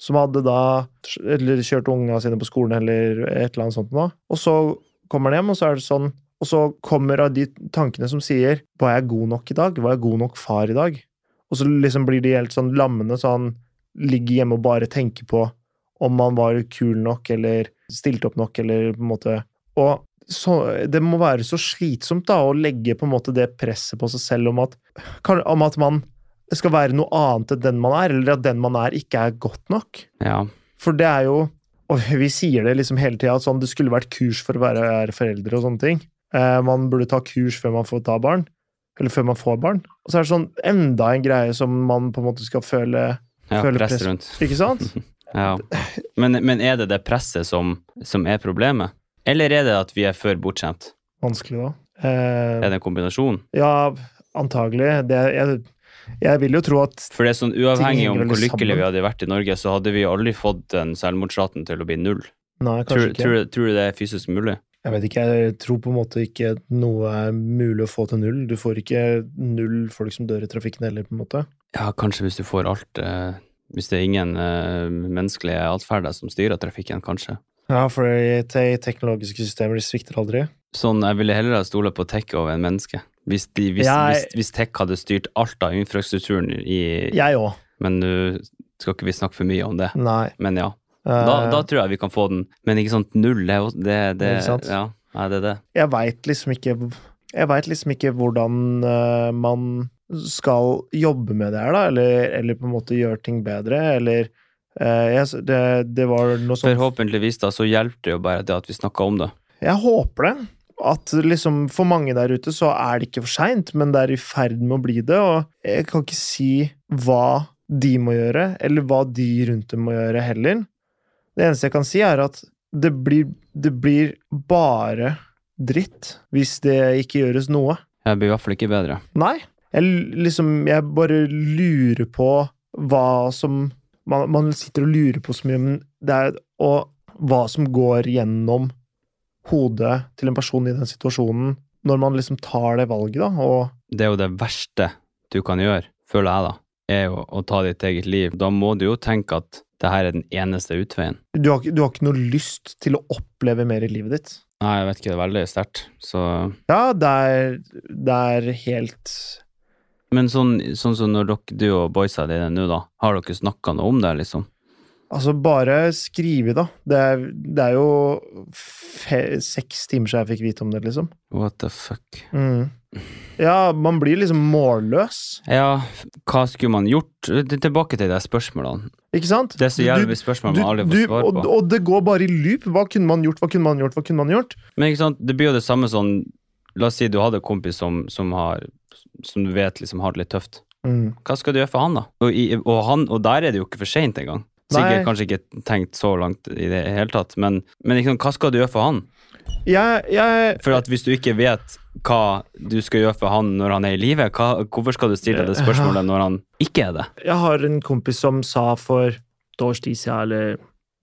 Speaker 1: som hadde da eller kjørt unga sine på skolen eller et eller annet sånt da Og så kommer han hjem, og så er det sånn Og så kommer av de tankene som sier Var jeg god nok i dag? Var jeg god nok far i dag? Og så liksom blir de helt sånn lammende, så han ligger hjemme og bare tenker på om han var kul nok, eller stilte opp nok, eller på en måte Og så, det må være så slitsomt da, å legge på en måte det presset på seg selv om at, om at man skal være noe annet enn den man er, eller at den man er, ikke er godt nok.
Speaker 2: Ja.
Speaker 1: For det er jo Og vi sier det liksom hele tida, at sånn, det skulle vært kurs for å være, foreldre og sånne ting. Eh, man burde ta kurs før man får ta barn. Eller før man får barn. Og så er det sånn enda en greie som man på en måte skal føle
Speaker 2: ja
Speaker 1: føle
Speaker 2: press
Speaker 1: press.
Speaker 2: rundt.
Speaker 1: Ikke sant? *laughs*
Speaker 2: Ja. Men, men er det det presset som, som er problemet? Eller er det at vi er for bortskjemt?
Speaker 1: Vanskelig, da. Eh,
Speaker 2: Er det en kombinasjon?
Speaker 1: ja, antagelig. Det, jeg, jeg vil jo tro at
Speaker 2: For det er sånn uavhengig om hvor lykkelige vi hadde vært i Norge, så hadde vi aldri fått den selvmordsraten til å bli null.
Speaker 1: Nei,
Speaker 2: Tror, tror, tror du det er fysisk mulig?
Speaker 1: Jeg vet ikke, jeg tror på en måte ikke noe er mulig å få til null. Du får ikke null folk som dør i trafikken heller, på en måte.
Speaker 2: Ja, kanskje hvis du får alt eh, Hvis det er ingen eh, menneskelige atferder som styrer trafikken, kanskje.
Speaker 1: Ja, for te teknologiske systemer de svikter aldri.
Speaker 2: Sånn, jeg ville heller ha stola på tech over en menneske. Hvis, de, hvis,
Speaker 1: Jeg-
Speaker 2: hvis, hvis tech hadde styrt alt av infrastrukturen i
Speaker 1: Jeg òg.
Speaker 2: Men nå skal ikke vi snakke for mye om det.
Speaker 1: Nei.
Speaker 2: Men ja. Da,
Speaker 1: Eh,
Speaker 2: da tror jeg vi kan få den. Men ikke sant, null, det, er jo- det, det
Speaker 1: sant?
Speaker 2: Ja, er det det.
Speaker 1: jeg veit liksom ikke Jeg veit liksom ikke hvordan uh, man skal jobbe med det her, da, eller, eller på en måte gjøre ting bedre, eller jeg, det, det var noe sånt
Speaker 2: Forhåpentligvis da, så hjelper det jo bare det at vi snakker om det.
Speaker 1: Jeg håper det. At liksom for mange der ute så er det ikke for seint, men det er i ferd med å bli det. Og jeg kan ikke si hva de må gjøre, eller hva de rundt dem må gjøre heller. Det eneste jeg kan si, er at det blir, det blir bare dritt hvis det ikke gjøres noe.
Speaker 2: Jeg blir i hvert fall ikke bedre.
Speaker 1: Nei. Jeg, liksom, jeg bare lurer på hva som man, man sitter og lurer på så mye, men det er Og hva som går gjennom hodet til en person i den situasjonen, når man liksom tar det valget, da, og
Speaker 2: Det er jo det verste du kan gjøre, føler jeg da, er jo å ta ditt eget liv. Da må du jo tenke at det her er den eneste utveien.
Speaker 1: du har, du har ikke noe lyst til å oppleve mer i livet ditt.
Speaker 2: Nei, jeg vet ikke, det er veldig sterkt. Så
Speaker 1: Ja, det er, det er helt
Speaker 2: Men sånn, sånn som når dere, du og boysa dine nå, da, har dere snakka noe om det, liksom?
Speaker 1: Altså, bare skrive, da. Det er, det er jo fe, seks timer siden jeg fikk vite om det, liksom.
Speaker 2: What the fuck?
Speaker 1: Mm. Ja, man blir liksom målløs,
Speaker 2: Ja, hva skulle man gjort? Tilbake til de spørsmålene.
Speaker 1: ikke sant?
Speaker 2: Det er så jævlig spørsmål man aldri får svar
Speaker 1: og,
Speaker 2: på.
Speaker 1: og det går bare i loop. Hva kunne man gjort, hva kunne man gjort, hva kunne man gjort?
Speaker 2: Men ikke sant, det blir jo det samme sånn La oss si du hadde en kompis som, som har Som du vet liksom har det litt tøft.
Speaker 1: Mm.
Speaker 2: Hva skal du gjøre for han, da? Og, i, og, han, og der er det jo ikke for seint engang. Sikkert
Speaker 1: Nei.
Speaker 2: kanskje ikke tenkt så langt i det hele tatt, men, men liksom, hva skal du gjøre for han?
Speaker 1: Jeg, jeg
Speaker 2: For at hvis du ikke vet hva du skal gjøre for han når han er i live, hva, hvorfor skal du stille det spørsmålet når han ikke er det?
Speaker 1: Jeg har en kompis som sa for et års tid siden, eller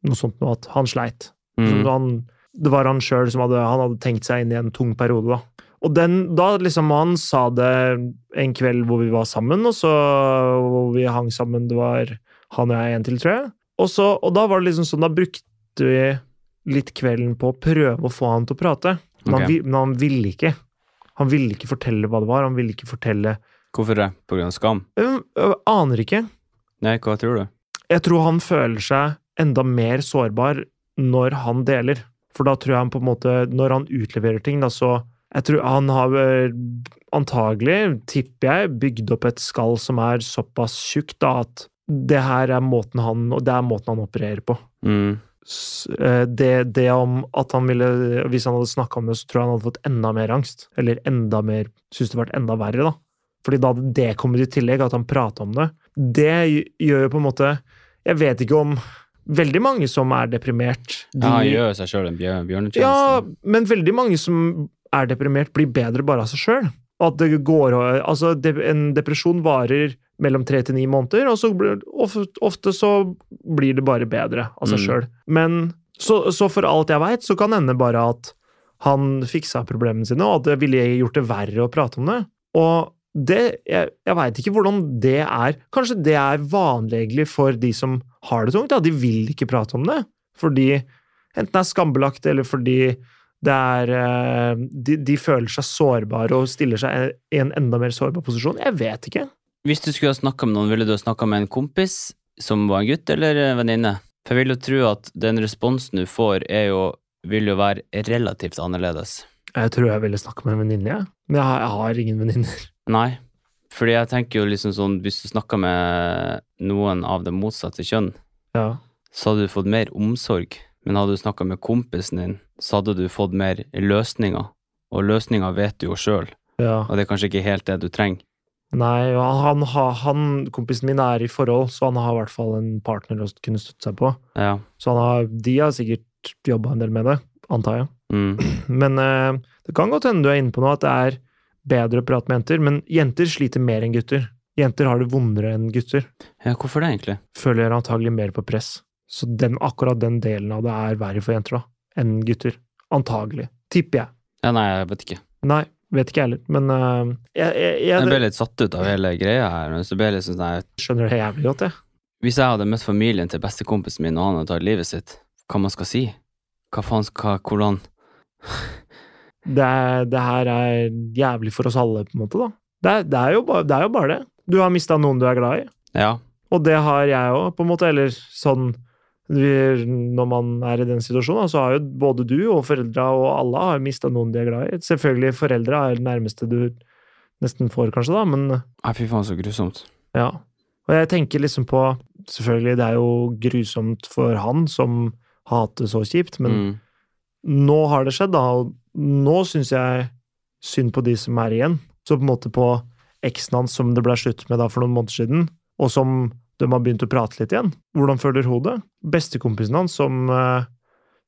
Speaker 1: noe sånt, noe, at han sleit.
Speaker 2: Mm.
Speaker 1: Han, det var han sjøl som hadde, han hadde tenkt seg inn i en tung periode. da. Og den, da liksom Han sa det en kveld hvor vi var sammen, og så hvor vi hang sammen. Det var han og jeg en til, tror jeg. Og, så, og da var det liksom sånn, da brukte vi litt kvelden på å prøve å få han til å prate. Men, han, men han ville ikke. Han ville ikke fortelle hva det var. Han ville ikke fortelle
Speaker 2: Hvorfor det? På grunn av skam?
Speaker 1: Jeg, jeg aner ikke.
Speaker 2: Nei, hva tror du?
Speaker 1: Jeg tror han føler seg enda mer sårbar når han deler. For da tror jeg han på en måte Når han utleverer ting, da så Jeg tror han har eh, antagelig, tipper jeg, bygd opp et skall som er såpass tjukt da at det her er måten han det er måten han opererer på.
Speaker 2: Mm.
Speaker 1: Eh, Det, det om at han ville Hvis han hadde snakka om det, så tror jeg han hadde fått enda mer angst. Eller enda mer Syns det vært enda verre, da. Fordi da hadde det kommet i tillegg, at han prata om det. Det gjør jo på en måte Jeg vet ikke om Veldig mange som er deprimert de,
Speaker 2: Ja, gjør seg sjøl en bjør bjørnetjeneste.
Speaker 1: Ja, men veldig mange som er deprimert, blir bedre bare av seg sjøl. At det går Altså, en depresjon varer mellom tre til ni måneder, og så blir, ofte, ofte så blir det bare bedre av seg
Speaker 2: Mm.
Speaker 1: sjøl. Men så, så for alt jeg veit, så kan hende bare at han fiksa problemene sine, og at det ville gjort det verre å prate om det. Og det Jeg, jeg veit ikke hvordan det er. Kanskje det er vanlig egentlig for de som har det tungt? Ja. De vil ikke prate om det. Fordi enten det er skambelagt, eller fordi det er eh, de, de føler seg sårbare og stiller seg i en enda mer sårbar posisjon. Jeg vet ikke.
Speaker 2: Hvis du skulle ha snakka med noen, ville du ha snakka med en kompis som var en gutt, eller en venninne? For jeg vil jo tro at den responsen du får, jo, vil jo være relativt annerledes.
Speaker 1: Jeg tror jeg ville snakke med en venninne, jeg. Men jeg har, jeg har ingen venninner.
Speaker 2: Nei, fordi jeg tenker jo liksom sånn, hvis du snakker med noen av det motsatte kjønn,
Speaker 1: Ja.
Speaker 2: så hadde du fått mer omsorg. Men hadde du snakka med kompisen din, så hadde du fått mer løsninger. Og løsninger vet du jo sjøl,
Speaker 1: ja.
Speaker 2: og det er kanskje ikke helt det du trenger.
Speaker 1: Nei, han, han, kompisen min er i forhold, så han har i hvert fall en partner å kunne støtte seg på.
Speaker 2: Ja.
Speaker 1: Så han har, de har sikkert jobba en del med det, antar jeg.
Speaker 2: Mm. *clears throat*
Speaker 1: Men eh, det kan godt hende du er inne på noe, at det er bedre å prate med jenter. Men jenter sliter mer enn gutter. Jenter har det vondere enn gutter.
Speaker 2: ja, hvorfor det, egentlig?
Speaker 1: Føler antagelig mer på press. Så den, akkurat den delen av det er verre for jenter da, enn gutter. Antagelig. Tipper jeg.
Speaker 2: Ja, nei, jeg vet ikke.
Speaker 1: Nei, vet ikke jeg heller. Men uh, jeg, jeg,
Speaker 2: Jeg
Speaker 1: jeg,
Speaker 2: ble litt satt ut av hele greia her. Så ble litt sånn
Speaker 1: skjønner det jævlig godt, jeg.
Speaker 2: Hvis jeg hadde møtt familien til bestekompisen min, og han hadde tatt livet sitt, hva man skal si? Hva faen skal Hvordan *laughs*
Speaker 1: Det, er, det her er jævlig for oss alle, på en måte, da. Det er, det er, jo, bare, det er jo bare det. Du har mista noen du er glad i.
Speaker 2: Ja.
Speaker 1: Og det har jeg òg, på en måte. Eller sånn Når man er i den situasjonen, så har jo både du og foreldra og alle har mista noen de er glad i. Selvfølgelig foreldra er det nærmeste du nesten får, kanskje, da, men
Speaker 2: Nei, fy faen, så grusomt.
Speaker 1: ja. Og jeg tenker liksom på Selvfølgelig, det er jo grusomt for han som hater så kjipt, men
Speaker 2: Mm.
Speaker 1: nå har det skjedd, da, og nå syns jeg synd på de som er igjen. Så på en måte på eksen hans som det ble slutt med da for noen måneder siden, og som de har begynt å prate litt igjen. Hvordan føler hun det? Bestekompisen hans som, eh,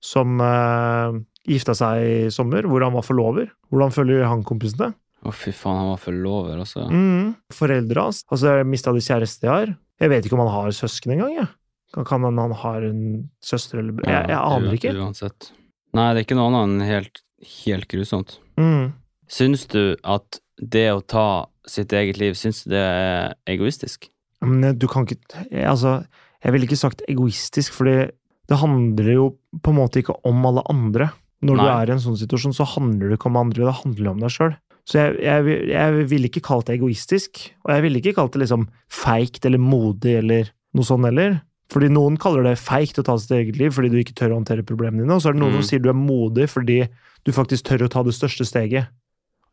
Speaker 1: som uh, gifta seg i sommer, hvor han var forlover. Hvordan føler han kompisen det?
Speaker 2: Å, fy faen, han var forlover, altså.
Speaker 1: Mm. Foreldra hans. Altså, mista de kjæreste de har. Jeg vet ikke om han har søsken engang, jeg. Kan, kan hende han har en søster eller Jeg, jeg
Speaker 2: Ja,
Speaker 1: aner ikke.
Speaker 2: Uansett. Nei, det er ikke noe annet enn helt, helt grusomt.
Speaker 1: Mm.
Speaker 2: Syns du at det å ta sitt eget liv, syns du det er egoistisk?
Speaker 1: Men du kan ikke jeg- Altså, jeg ville ikke sagt egoistisk, fordi det handler jo på en måte ikke om alle andre. Når du er i en sånn situasjon, så handler det ikke om andre, det handler om deg sjøl. Så jeg, jeg, jeg ville ikke kalt det egoistisk, og jeg ville ikke kalt det liksom feigt eller modig eller noe sånt heller. Fordi noen kaller det feigt å ta sitt eget liv fordi du ikke tør å håndtere problemene dine, og så er det noen
Speaker 2: Mm.
Speaker 1: som sier du er modig fordi du faktisk tør å ta det største steget.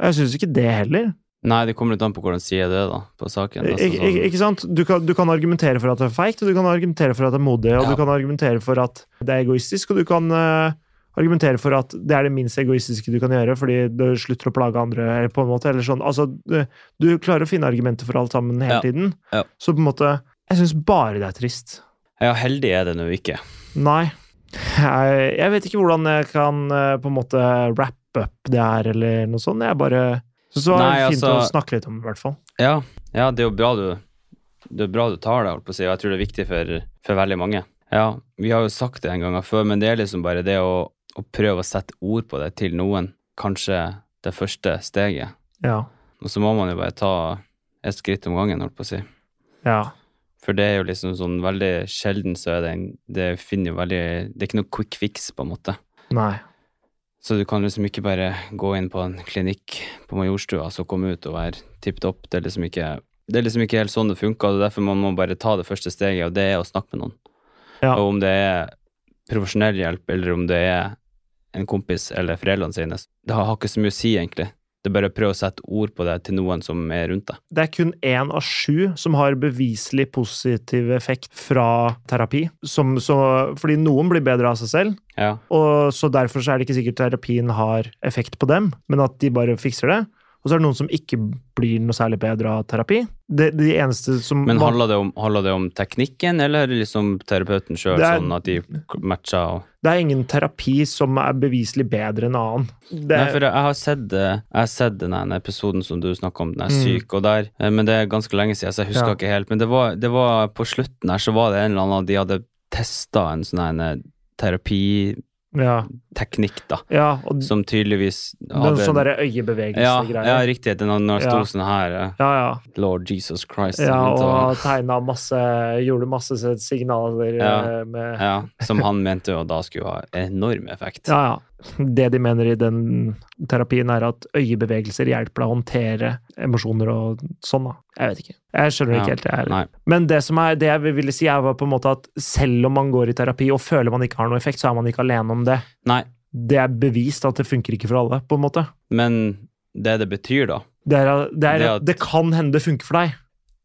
Speaker 1: Og jeg syns ikke det heller.
Speaker 2: Nei, det kommer litt an på hvordan sier det, da, på saken. Altså,
Speaker 1: Ik
Speaker 2: sånn,
Speaker 1: ikke sant? Du kan, du kan argumentere for at det er feigt, og du kan argumentere for at det er modig, og
Speaker 2: Ja.
Speaker 1: du kan argumentere for at det er egoistisk, og du kan uh, argumentere for at det er det minst egoistiske du kan gjøre, fordi du slutter å plage andre, eller på en måte, eller sånn. Altså, du, du klarer å finne argumenter for alt sammen hele
Speaker 2: Ja.
Speaker 1: tiden.
Speaker 2: Ja.
Speaker 1: Så på en måte Jeg syns bare det er trist.
Speaker 2: Ja, heldig er det nå ikke.
Speaker 1: Nei. Jeg, jeg vet ikke hvordan jeg kan eh, på en måte wrap up det her, eller noe sånt. Jeg bare Så det var
Speaker 2: Nei,
Speaker 1: fint
Speaker 2: altså-
Speaker 1: å snakke litt om i hvert fall.
Speaker 2: Ja, ja det er jo bra du Det er bra du tar det, holdt på å si, og jeg tror det er viktig for, for veldig mange. Ja, vi har jo sagt det en gang før, men det er liksom bare det å, å prøve å sette ord på det til noen. Kanskje det første steget.
Speaker 1: Ja.
Speaker 2: Og så må man jo bare ta et skritt om gangen, holdt på å si.
Speaker 1: Ja.
Speaker 2: For det er jo liksom sånn veldig sjelden så er det en Det finner jo veldig Det er ikke noe quick fix, på en måte.
Speaker 1: Nei.
Speaker 2: Så du kan liksom ikke bare gå inn på en klinikk på Majorstua, så komme ut og være tipp topp. Det er liksom ikke det er liksom ikke helt sånn det funker, og det er derfor man må bare ta det første steget, og det er å snakke med noen.
Speaker 1: Ja.
Speaker 2: Og om det er profesjonell hjelp, eller om det er en kompis eller foreldrene sine, det har, har ikke så mye å si, egentlig. Det er bare å prøve å sette ord på det til noen som er rundt deg.
Speaker 1: Det er kun én av sju som har beviselig positiv effekt fra terapi. Som, så, fordi noen blir bedre av seg selv,
Speaker 2: Ja.
Speaker 1: og så derfor så er det ikke sikkert terapien har effekt på dem, men at de bare fikser det. Og så er det noen som ikke blir noe særlig bedre av terapi. Det, de eneste som
Speaker 2: Men handler det, om, handler det om teknikken, eller liksom terapeuten sjøl, sånn at de matcher og
Speaker 1: Det er ingen terapi som er beviselig bedre enn annen. Det,
Speaker 2: Nei, for jeg har sett, jeg har sett denne episoden som du snakka om, den er
Speaker 1: Mm.
Speaker 2: syk, og der, eh, men det er ganske lenge siden, så jeg husker
Speaker 1: Ja.
Speaker 2: ikke helt. Men det var, det var på slutten her, så var det en eller annen de hadde testa en sånn her en
Speaker 1: teknikk,
Speaker 2: da,
Speaker 1: ja, og
Speaker 2: som tydeligvis
Speaker 1: den sånn derre øyebevegelse
Speaker 2: ja, ja, riktig. Den når sto
Speaker 1: Ja.
Speaker 2: sånn her
Speaker 1: ja, ja.
Speaker 2: Lord Jesus Christ.
Speaker 1: Ja, og tegna masse Gjorde masse signaler
Speaker 2: Ja.
Speaker 1: eh, med
Speaker 2: ja, som *laughs* han mente jo da skulle ha enorm effekt.
Speaker 1: Ja, ja. Det de mener i den terapien, er at øyebevegelser hjelper deg å håndtere emosjoner og sånn, da. Jeg vet ikke. Jeg skjønner
Speaker 2: Ja,
Speaker 1: ikke helt det her. Men det som er, det jeg ville si, er på en måte at selv om man går i terapi og føler man ikke har noe effekt, så er man ikke alene om det.
Speaker 2: nei,
Speaker 1: Det er bevist at det funker ikke for alle, på en måte.
Speaker 2: men det det betyr, da
Speaker 1: Det, er, det, er,
Speaker 2: Det at-
Speaker 1: det kan hende det funker for deg.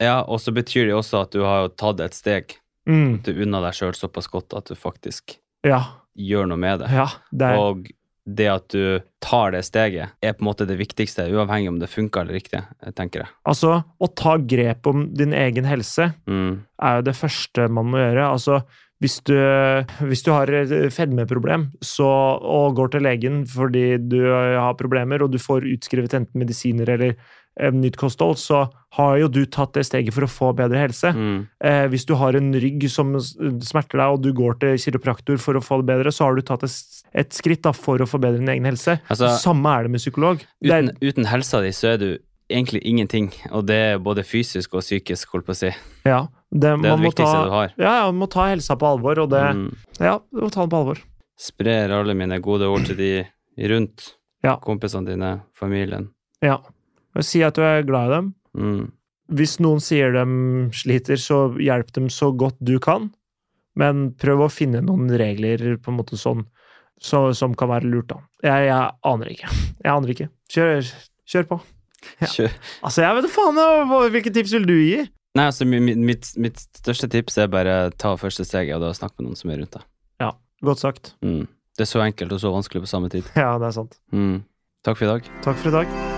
Speaker 2: Ja, og så betyr det også at du har tatt et steg.
Speaker 1: Mm,
Speaker 2: Du unna deg sjøl såpass godt at du faktisk
Speaker 1: ja.
Speaker 2: Gjør noe med det.
Speaker 1: Ja. Det er,
Speaker 2: Og det at du tar det steget, er på en måte det viktigste, uavhengig om det funker eller ikke, tenker jeg.
Speaker 1: altså, å ta grep om din egen helse
Speaker 2: Mm.
Speaker 1: er jo det første man må gjøre. Altså, hvis du, hvis du har fedmeproblem så, og går til legen fordi du har problemer, og du får utskrevet enten medisiner eller nytt kosthold, så har jo du tatt det steget for å få bedre helse.
Speaker 2: Mm.
Speaker 1: Eh, hvis du har en rygg som smerter deg, og du går til kiropraktor for å få det bedre, så har du tatt et, skritt da, for å forbedre din egen helse.
Speaker 2: Altså,
Speaker 1: Samme er det med psykolog. Det er,
Speaker 2: uten, uten helsa di så er du egentlig ingenting, og det er både fysisk og psykisk, holdt på å si.
Speaker 1: ja, det,
Speaker 2: Det er
Speaker 1: man
Speaker 2: det viktigste
Speaker 1: ta,
Speaker 2: du har.
Speaker 1: ja, ja, man må ta helsa på alvor, og det,
Speaker 2: Mm.
Speaker 1: ja, du må ta den på alvor.
Speaker 2: Sprer alle mine gode ord til de rundt.
Speaker 1: Ja.
Speaker 2: Kompisene dine, familien.
Speaker 1: Ja. Si at du er glad i dem.
Speaker 2: Mm.
Speaker 1: Hvis noen sier de sliter, så hjelp dem så godt du kan. Men prøv å finne noen regler på en måte sånn så, som kan være lurt, da. Jeg, jeg aner ikke. Jeg aner ikke. Kjør, kjør på. Ja.
Speaker 2: Kjør.
Speaker 1: Altså, jeg vet da faen hvilke tips vil du gi?
Speaker 2: Nei, altså, mi- mi- mitt, mitt største tips er bare ta første steget, og da snakke med noen som er rundt deg.
Speaker 1: Ja, godt sagt.
Speaker 2: Mm. Det er så enkelt og så vanskelig på samme tid.
Speaker 1: Ja, det er sant.
Speaker 2: Mm. Takk for i dag.
Speaker 1: Takk for i dag.